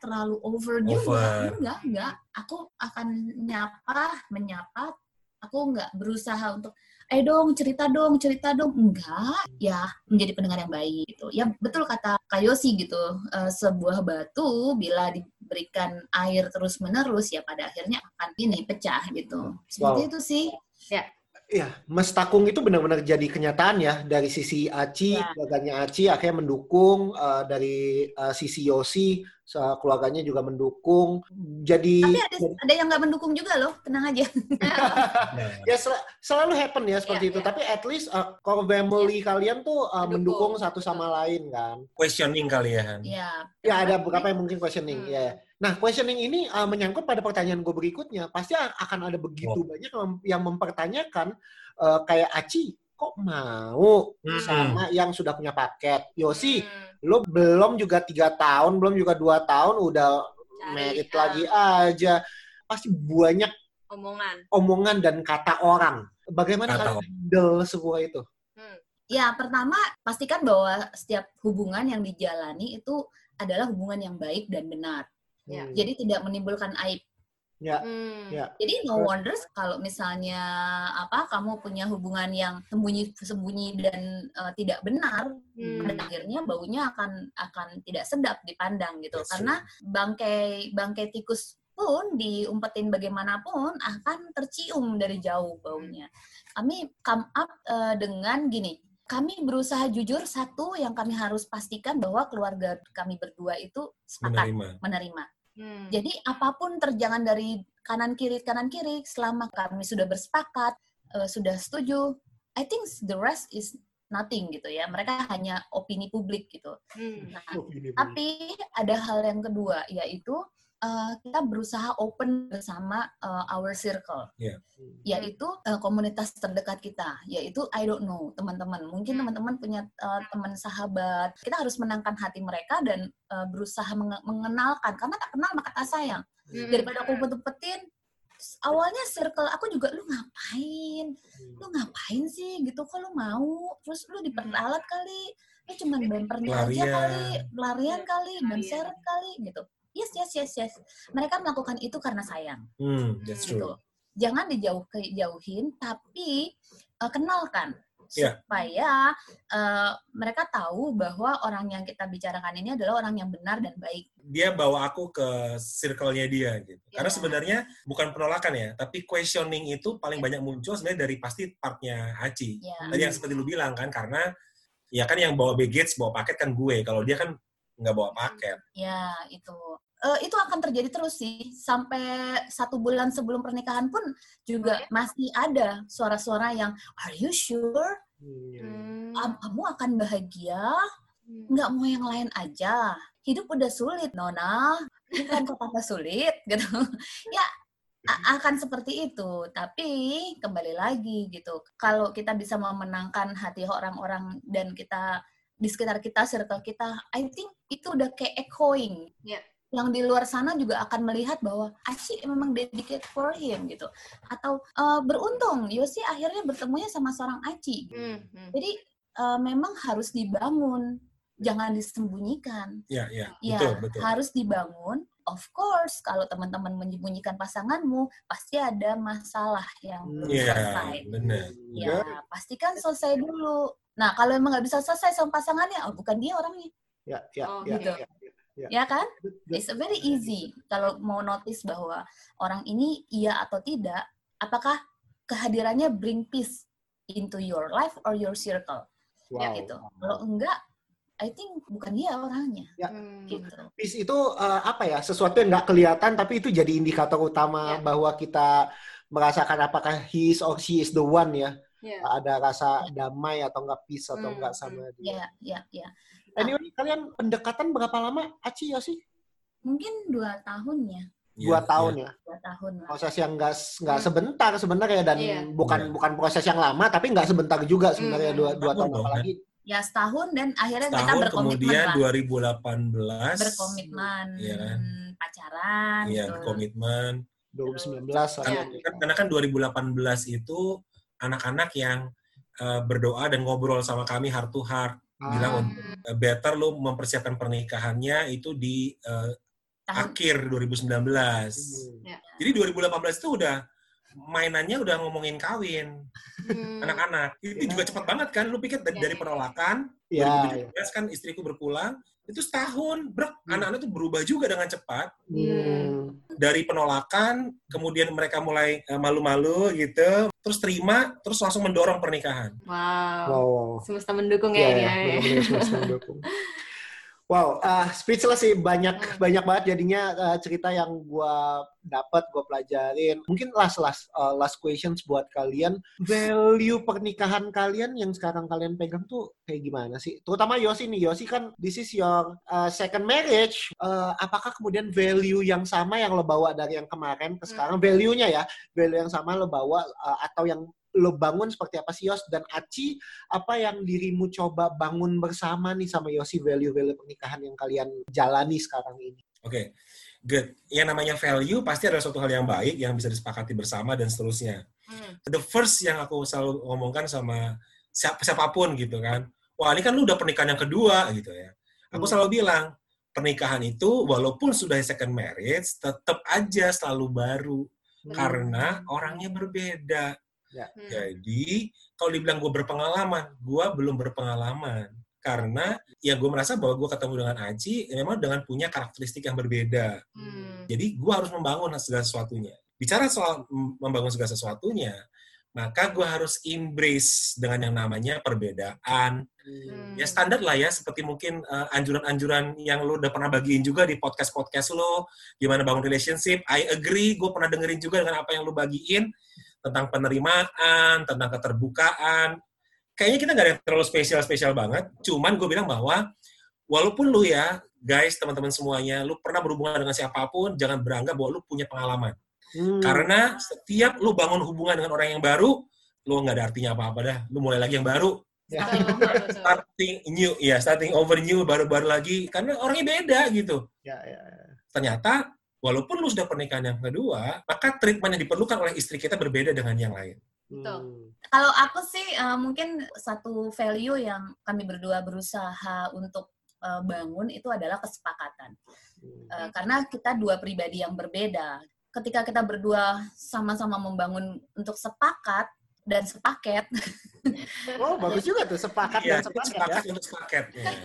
terlalu over, juga. Over. Enggak, enggak. Aku akan nyapa, menyapa. Aku nggak berusaha untuk eh dong cerita dong cerita dong enggak ya menjadi pendengar yang baik gitu ya betul kata Kayosi gitu eh, sebuah batu bila diberikan air terus menerus ya pada akhirnya akan ini pecah gitu seperti Wow. itu sih Iya, Mas Takung itu benar-benar jadi kenyataan ya dari sisi Aci, Ya. keluarganya Aci akhirnya mendukung eh, dari eh, sisi Yosi, keluarganya juga mendukung. Jadi tapi ada ada yang nggak mendukung juga loh tenang aja (laughs) ya sel- selalu happen ya seperti Iya, itu. iya. Tapi at least uh, core family kalian tuh uh, Mendukung, mendukung satu sama lain kan. questioning kali ya Han. ya Ya ada beberapa yang mungkin questioning. Hmm. Ya. Nah questioning ini uh, menyangkut pada pertanyaan gue berikutnya. Pasti akan ada begitu banyak yang- yang mempertanyakan uh, kayak Aci kok mau Hmm. sama yang sudah punya paket. Yosi, Hmm, lo belum juga tiga tahun, belum juga dua tahun udah Cari, merit lagi aja. Pasti banyak omongan. omongan dan kata orang. Bagaimana Kata kalian handle semua itu? Hmm. ya pertama pastikan bahwa setiap hubungan yang dijalani itu adalah hubungan yang baik dan benar Ya. Hmm. jadi tidak menimbulkan aib Ya, Hmm. ya. Jadi no wonders kalau misalnya apa kamu punya hubungan yang sembunyi-sembunyi dan uh, tidak benar, Hmm. pada akhirnya baunya akan akan tidak sedap dipandang gitu. That's Karena bangkai bangkai tikus pun diumpetin bagaimanapun akan tercium dari jauh baunya. Kami come up uh, dengan gini. Kami berusaha jujur satu yang kami harus pastikan bahwa keluarga kami berdua itu sepakat Menerima. menerima. Hmm. Jadi apa pun terjangan dari kanan kiri kanan kiri selama kami sudah bersepakat eh, sudah setuju, I think the rest is nothing gitu ya. Mereka hanya opini publik gitu. Hmm. Nah, tapi ada hal yang kedua yaitu eh, kita berusaha open bersama eh, our circle, Iya. yaitu eh, komunitas terdekat kita, yaitu I don't know teman-teman. Mungkin Hmm. teman-teman punya eh, teman sahabat. Kita harus menangkan hati mereka dan eh, berusaha menge- mengenalkan karena tak kenal maka tak sayang. Hmm. Daripada aku umpetin awalnya circle aku juga lu ngapain lu ngapain sih gitu kok lu mau terus lu diperalat kali lu cuman bempernya aja kali pelarian kali dan Pelarian. seret kali gitu yes yes yes yes mereka melakukan itu karena sayang Hmm, that's gitu true. jangan dijauh jauhin tapi eh, kenalkan Iya. supaya eh, mereka tahu bahwa orang yang kita bicarakan ini adalah orang yang benar dan baik Dia bawa aku ke circle-nya dia gitu. Karena Iya. sebenarnya bukan penolakan ya, tapi questioning itu paling banyak muncul sebenarnya dari pasti partnya Aci. ya Tadi yang seperti lu bilang kan, karena ya kan yang bawa baggage, bawa paket kan gue. Kalau dia kan nggak bawa paket. Ya, itu. Eh, itu akan terjadi terus sih. Sampai satu bulan sebelum pernikahan pun juga masih ada suara-suara yang, are you sure? Hmm. Am- Kamu akan bahagia? Hmm. Nggak mau yang lain aja. Hidup udah sulit, Nona. Bukan kok tambah sulit, (laughs) gitu. ya, a- akan seperti itu. Tapi kembali lagi gitu. Kalau kita bisa memenangkan hati orang-orang dan kita di sekitar kita, circle kita, I think itu udah kayak echoing. Ya. Yang di luar sana juga akan melihat bahwa Aci memang dedicate for him gitu. Atau eh, beruntung Yosi akhirnya bertemunya sama seorang Aci. Hmm. Hmm. Jadi eh, memang harus dibangun, jangan disembunyikan. Ya, ya, Ya, betul, betul. harus dibangun. Of course, kalau teman-teman menyembunyikan pasanganmu, pasti ada masalah yang belum Iya, selesai. benar. Ya, pastikan selesai dulu. Nah, kalau emang nggak bisa selesai sama pasangannya, oh, bukan dia orangnya, Ya, ya, Oh, ya, gitu. ya, ya. ya kan? It's very easy kalau mau notice bahwa orang ini iya atau tidak, apakah kehadirannya bring peace into your life or your circle, Wow. gitu. Kalau enggak, I think bukan dia orangnya, Hmm. gitu. Peace itu uh, apa ya? Sesuatu yang nggak kelihatan tapi itu jadi indikator utama Ya. bahwa kita merasakan apakah he is or she is the one ya. Ya. Ada rasa damai atau enggak peace atau Hmm, enggak sama dia. Ya, ya, ya. Anyway, kalian pendekatan berapa lama? Aci ya sih? Mungkin dua tahunnya, Dua Iya, tahun iya. ya. dua tahun lah. Proses yang enggak nggak Hmm. sebentar sebenarnya dan Iya. bukan Iya. bukan proses yang lama tapi nggak sebentar juga sebenarnya Hmm, dua dua tahun tahun dong, apalagi Ya setahun dan akhirnya kita Setahun berkomitmen kemudian lah. 2018 Berkomitmen Iya kan? pacaran. Iya, gitu. berkomitmen. 2019 Kan- Iya. akhirnya. kan- karena kan 2018 itu anak-anak yang eh, berdoa dan ngobrol sama kami heart to heart bilang Hmm. eh, better lu mempersiapkan pernikahannya itu di Tahun akhir 2019. hmm. Jadi 2018 itu udah mainannya udah ngomongin kawin Hmm. anak-anak. Itu Ya. juga cepat banget kan? Lu pikir dari, Ya, dari ya. penolakan Ya, 2017 kan istriku berpulang itu setahun, brek Hmm. anak-anak tuh berubah juga dengan cepat. Hmm. Dari penolakan, kemudian mereka mulai eh, malu-malu gitu, terus terima, terus langsung mendorong pernikahan. Wow. Wow. Semesta mendukung ya, Iya, ini iya, ya. benar-benar semesta mendukung. (laughs) Wow, ah, speechless sih banyak Hmm. banyak banget jadinya ah, cerita yang gua dapat, gua pelajarin. Mungkin last last ah, last questions buat kalian. Value pernikahan kalian yang sekarang kalian pegang tuh kayak gimana sih? Terutama Yosi nih, Yosi kan this is your ah, second marriage. Ah, apakah kemudian value yang sama yang lo bawa dari yang kemarin ke sekarang, value-nya ya, value yang sama lo bawa ah, atau yang lo bangun seperti apa sih Yos dan Aci apa yang dirimu coba bangun bersama nih sama Yosi value-value pernikahan yang kalian jalani sekarang ini? Oke, good. Yang namanya value pasti ada suatu hal yang baik yang bisa disepakati bersama dan seterusnya. Hmm. The first yang aku selalu ngomongkan sama siap, siapa pun gitu kan, wah ini kan lu udah pernikahan yang kedua gitu ya. Aku Hmm. selalu bilang, pernikahan itu walaupun sudah second marriage, tetap aja selalu baru. Karena orangnya berbeda. Hmm. Jadi, kalau dibilang gue berpengalaman, gue belum berpengalaman. Karena ya gue merasa bahwa gue ketemu dengan Aji, ya memang dengan punya karakteristik yang berbeda. Hmm. Jadi gue harus membangun segala sesuatunya. Bicara soal membangun segala sesuatunya, maka gue harus embrace dengan yang namanya perbedaan. Hmm. Ya standar lah ya, seperti mungkin eh, anjuran-anjuran yang lo udah pernah bagiin juga di podcast-podcast lo, gimana bangun relationship. I agree, gue pernah dengerin juga dengan apa yang lo bagiin tentang penerimaan, tentang keterbukaan. Kayaknya kita nggak ada yang terlalu spesial-spesial banget. Cuman gue bilang bahwa walaupun lu ya, guys, teman-teman semuanya, lu pernah berhubungan dengan siapa pun, jangan beranggap bahwa lu punya pengalaman. Hmm. Karena setiap lu bangun hubungan dengan orang yang baru, lu nggak ada artinya apa-apa dah. Lu mulai lagi yang baru. Ya. Betul, betul. Starting new, ya starting over new, baru-baru lagi. Karena orangnya beda gitu. Ya, ya, ya. Ternyata, walaupun lu sudah pernikahan yang kedua, maka treatment yang diperlukan oleh istri kita berbeda dengan yang lain. Betul. Hmm. Kalau aku sih eh, mungkin satu value yang kami berdua berusaha untuk eh, bangun itu adalah kesepakatan. Hmm. Eh, karena kita dua pribadi yang berbeda. Ketika kita berdua sama-sama membangun untuk sepakat dan sepaket, (laughs) Oh, bagus juga tuh sepakat Iya, dan sepakat ya. sepakat untuk sepaket.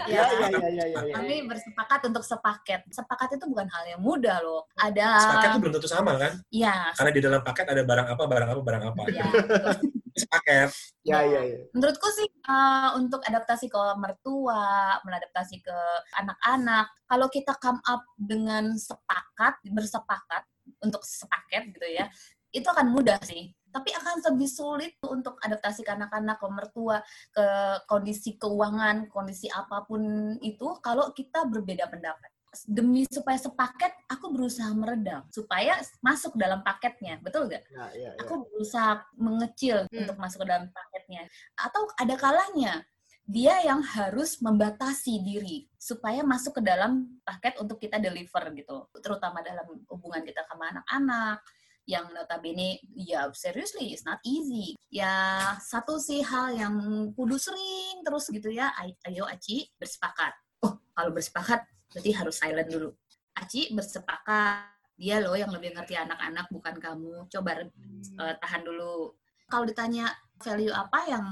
Ya, ya, ya, ya, ya, ya. kami bersepakat untuk sepaket. Sepakat itu bukan hal yang mudah loh. Ada, Sepaket itu belum tentu sama kan? ya, Karena di dalam paket ada barang apa, barang apa, barang apa. ya, betul. (laughs) Sepaket. Ya, ya, ya. menurutku sih eh, untuk adaptasi ke mertua, menadaptasi ke anak-anak, kalau kita come up dengan sepakat, bersepakat untuk sepaket gitu ya, itu akan mudah sih. Tapi akan lebih sulit untuk adaptasi ke anak-anak, ke mertua, ke kondisi keuangan, kondisi apa pun itu kalau kita berbeda pendapat. Demi supaya sepaket, aku berusaha meredam supaya masuk dalam paketnya, betul nggak? Ya, ya, ya. aku berusaha mengecil Hmm. untuk masuk ke dalam paketnya. Atau ada kalanya dia yang harus membatasi diri supaya masuk ke dalam paket untuk kita deliver gitu. Terutama dalam hubungan kita sama anak-anak yang notabene ya seriously it's not easy. Ya satu sih hal yang kudu sering terus gitu ya. Ay- Ayo Aci bersepakat. Oh, kalau bersepakat berarti harus silent dulu. Aci bersepakat dia loh yang lebih ngerti anak-anak bukan kamu. Coba eh, tahan dulu. Kalau ditanya value apa yang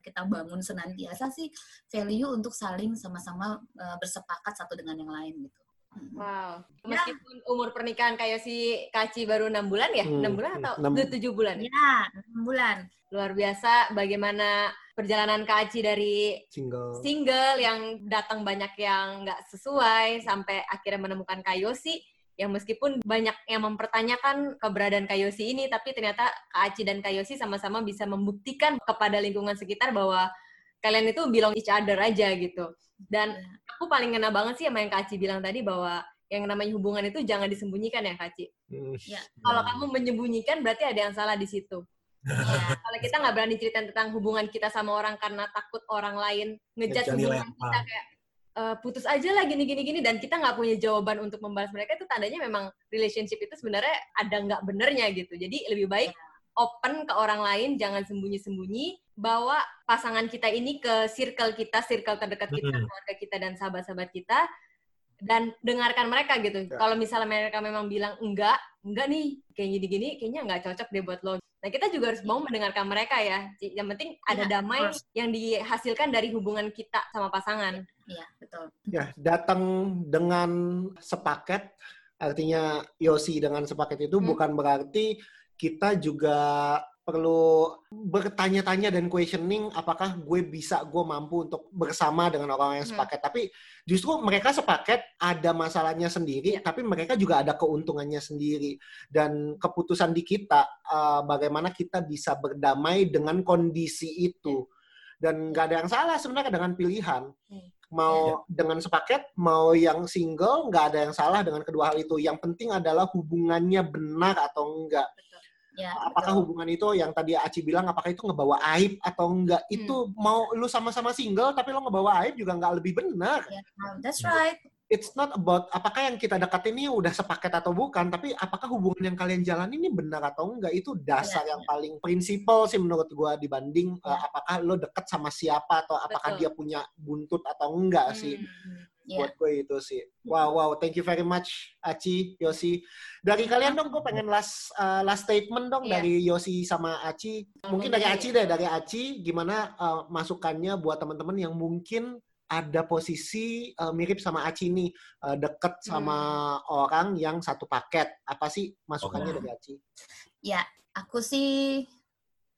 kita bangun senantiasa sih value untuk saling sama-sama eh, bersepakat satu dengan yang lain gitu. Wow. Ya. Meskipun umur pernikahan kayak si Kaci baru enam bulan ya, Hmm, enam bulan hmm, atau enam. udah tujuh bulan? Ya, enam bulan. Luar biasa bagaimana perjalanan Kaci dari Single. single yang datang banyak yang nggak sesuai sampai akhirnya menemukan Kayosi yang meskipun banyak yang mempertanyakan keberadaan Kayosi ini tapi ternyata Kak Aci dan Kayosi sama-sama bisa membuktikan kepada lingkungan sekitar bahwa kalian itu belong each other aja gitu. Dan aku paling ngena banget sih sama yang Kak Aci bilang tadi bahwa yang namanya hubungan itu jangan disembunyikan ya Kak Aci. Hmm. Ya. Kalau kamu menyembunyikan berarti ada yang salah di situ. (laughs) Iya. Kalau kita nggak berani cerita tentang hubungan kita sama orang karena takut orang lain Ngejudge hubungan kita kayak "Eh, putus aja lah gini gini gini dan kita nggak punya jawaban untuk membalas mereka itu tandanya memang relationship itu sebenarnya ada nggak benernya gitu. Jadi lebih baik open ke orang lain, jangan sembunyi-sembunyi, bawa pasangan kita ini ke circle kita, circle terdekat kita, Mm-mm. keluarga kita dan sahabat-sahabat kita, dan dengarkan mereka gitu. Ya. Kalau misalnya mereka memang bilang enggak, enggak nih, kayak gini-gini, kayaknya nggak cocok deh buat lo. Nah kita juga harus mau mendengarkan mereka ya. Yang penting ada Iya, damai yang dihasilkan dari hubungan kita sama pasangan. Iya, betul. Ya, datang dengan sepaket, artinya Yosi dengan sepaket itu Hmm. bukan berarti kita juga perlu bertanya-tanya dan questioning apakah gue bisa, gue mampu untuk bersama dengan orang yang Hmm. sepaket. Tapi justru mereka sepaket ada masalahnya sendiri, Iya. tapi mereka juga ada keuntungannya sendiri. Dan keputusan di kita, uh, bagaimana kita bisa berdamai dengan kondisi itu. Dan nggak ada yang salah sebenarnya dengan pilihan Hmm. mau dengan sepaket, mau yang single, nggak ada yang salah dengan kedua hal itu. Yang penting adalah hubungannya benar atau enggak. Ya, Apakah betul. hubungan itu yang tadi Aci bilang, apakah itu ngebawa aib atau enggak? Itu mau lu sama-sama single, tapi lo ngebawa aib juga nggak lebih benar. Ya, that's right. It's not about apakah yang kita deketin ini udah sepaket atau bukan, tapi apakah hubungan yang kalian jalan ini benar atau enggak? Itu dasar Iya, yang paling prinsipal sih menurut gua dibanding Iya. uh, apakah lo deket sama siapa atau apakah Betul. dia punya buntut atau enggak sih Hmm. Ya. buat gue itu sih. Wow, wow, thank you very much, Aci, Yosi. Dari kalian dong, gue pengen last uh, last statement dong Iya. dari Yosi sama Aci. Mungkin dari Aci deh, dari Aci, gimana uh, masukannya buat teman-teman yang mungkin ada posisi uh, mirip sama Aci nih, uh, deket sama orang yang satu paket. Apa sih masukannya Oh. dari Aci? Ya, aku sih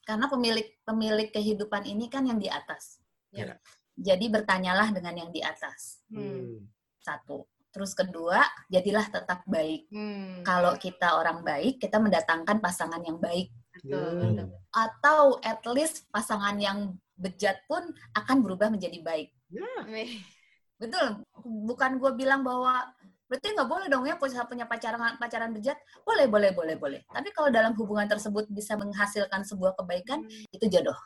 karena pemilik pemilik kehidupan ini kan yang di atas. Ya. Jadi bertanyalah dengan yang di atas. Hmm. Satu. Terus kedua, jadilah tetap baik. Hmm. Kalau kita orang baik, kita mendatangkan pasangan yang baik. Betul, Hmm. Atau at least pasangan yang bejat pun akan berubah menjadi baik. Betul. Bukan gue bilang bahwa berarti nggak boleh dong ya punya punya pacaran pacaran bejat. Boleh, boleh, boleh, boleh. Tapi kalau dalam hubungan tersebut bisa menghasilkan sebuah kebaikan, itu jodoh.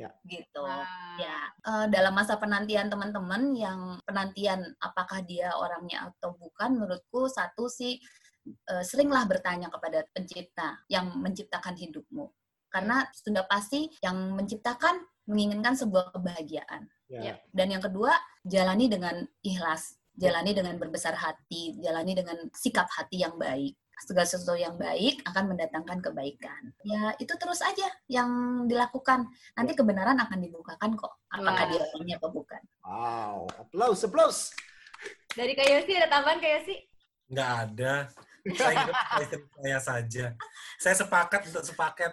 Ya. Gitu. Wah. Ya, eh, dalam masa penantian teman-teman yang penantian apakah dia orangnya atau bukan, menurutku satu sih eh, seringlah bertanya kepada pencipta yang menciptakan hidupmu. Karena sudah pasti yang menciptakan menginginkan sebuah kebahagiaan. Ya. Dan yang kedua, jalani dengan ikhlas, jalani dengan berbesar hati, jalani dengan sikap hati yang baik. Segala sesuatu yang baik akan mendatangkan kebaikan. Ya, itu terus aja yang dilakukan. Nanti kebenaran akan dibukakan kok. Apakah dia orangnya atau bukan. Wow, applause, applause. Dari Kak Yosi ada tambahan Kak Yosi? Nggak ada. Saya saya saja. Saya sepakat untuk sepaket.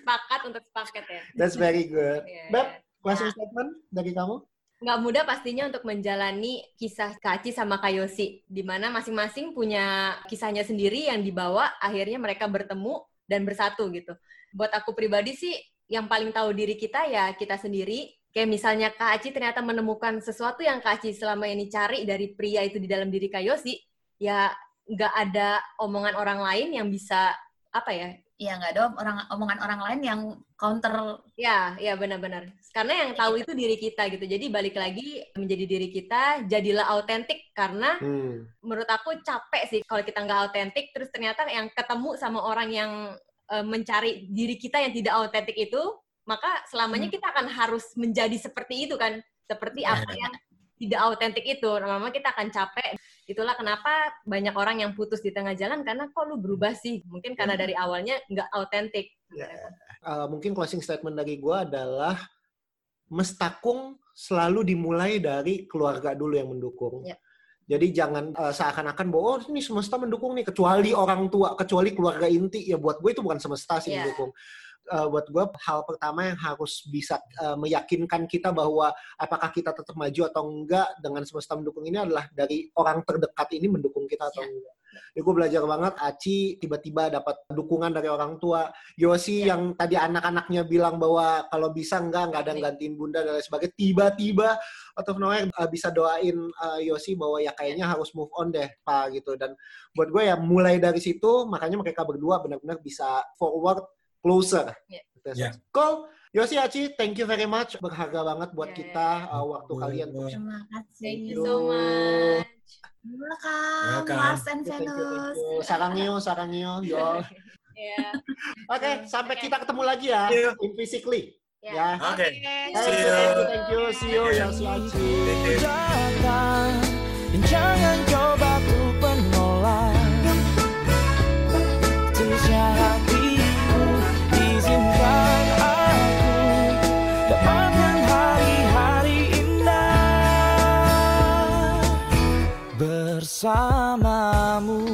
Sepakat untuk sepaket ya. That's very good. Iya. Beb, closing statement dari kamu? Nggak mudah pastinya untuk menjalani kisah Kak Aci sama Kak Yosi, di mana masing-masing punya kisahnya sendiri yang dibawa, akhirnya mereka bertemu dan bersatu gitu. Buat aku pribadi sih, yang paling tahu diri kita ya kita sendiri. Kayak misalnya Kak Aci ternyata menemukan sesuatu yang Kak Aci selama ini cari dari pria itu di dalam diri Kak Yosi, ya nggak ada omongan orang lain yang bisa apa ya Iya, nggak ada orang omongan orang lain yang counter Ya, ya benar-benar. Karena yang tahu itu diri kita gitu. Jadi balik lagi menjadi diri kita, jadilah autentik karena Hmm. menurut aku capek sih kalau kita nggak autentik terus ternyata yang ketemu sama orang yang eh, mencari diri kita yang tidak autentik itu, maka selamanya Hmm. kita akan harus menjadi seperti itu kan, seperti Ya. apa yang tidak autentik itu. Lama-lama kita akan capek. Itulah kenapa banyak orang yang putus di tengah jalan karena kok lu berubah sih. Mungkin karena dari awalnya nggak autentik. Uh, mungkin closing statement dari gue adalah mestakung selalu dimulai dari keluarga dulu yang mendukung. Ya. Jadi jangan uh, seakan-akan bahwa oh ini semesta mendukung nih kecuali orang tua, kecuali keluarga inti ya buat gue itu bukan semesta sih Ya. mendukung. Uh, buat gue hal pertama yang harus bisa uh, meyakinkan kita bahwa apakah kita tetap maju atau enggak dengan semesta mendukung ini adalah dari orang terdekat ini mendukung kita atau Ya. enggak. Ya, gue belajar banget Aci tiba-tiba dapat dukungan dari orang tua. Yosi Ya. yang tadi anak-anaknya bilang bahwa kalau bisa enggak enggak ada yang gantiin bunda dan lain sebagainya. Tiba-tiba out of nowhere uh, bisa doain uh, Yosi bahwa ya kayaknya harus move on deh Pak gitu. Dan buat gue ya mulai dari situ makanya mereka berdua benar-benar bisa forward closer. Iya. Gitu. Iya. Cool. Yosi Aci, thank you very much. Berharga banget buat Iya, kita uh, waktu Betul. kalian Terima kasih. Thank you Yo. so much. Welcome, Welcome. Mars and Venus. you. Sarangyo, sarangyo, (laughs) yo. Ya. Oke, sampai kita ketemu lagi ya, in physically. Ya. Ya. Oke. Thank See you, thank you, thank you. See you, datang Dan jangan coba Bersamamu